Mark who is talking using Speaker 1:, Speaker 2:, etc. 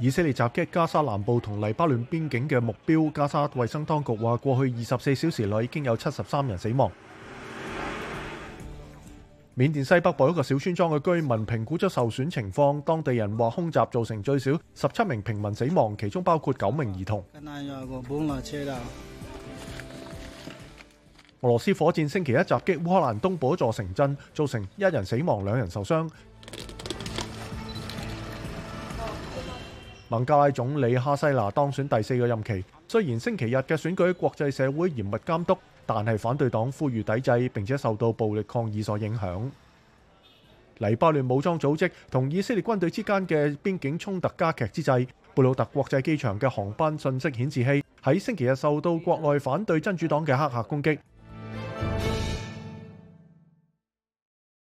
Speaker 1: 以色列襲擊加沙南部同黎巴嫩邊境嘅目標。加沙衛生當局話，過去二十四小時內已經有七十三人死亡。緬甸西北部一個小村莊嘅居民評估咗受損情況，當地人話空襲造成最少十七名平民死亡，其中包括九名兒童。俄羅斯火箭星期一襲擊烏克蘭東部一座城鎮，造成一人死亡，兩人受傷。孟加拉总理哈西娜当选第四个任期。虽然星期日嘅选举国际社会严密监督，但系反对党呼吁抵制，并且受到暴力抗议所影响。黎巴嫩武装组织同以色列军队之间嘅边境冲突加剧之际，贝鲁特国际机场嘅航班信息显示器喺星期日受到国内反对真主党嘅黑客攻击。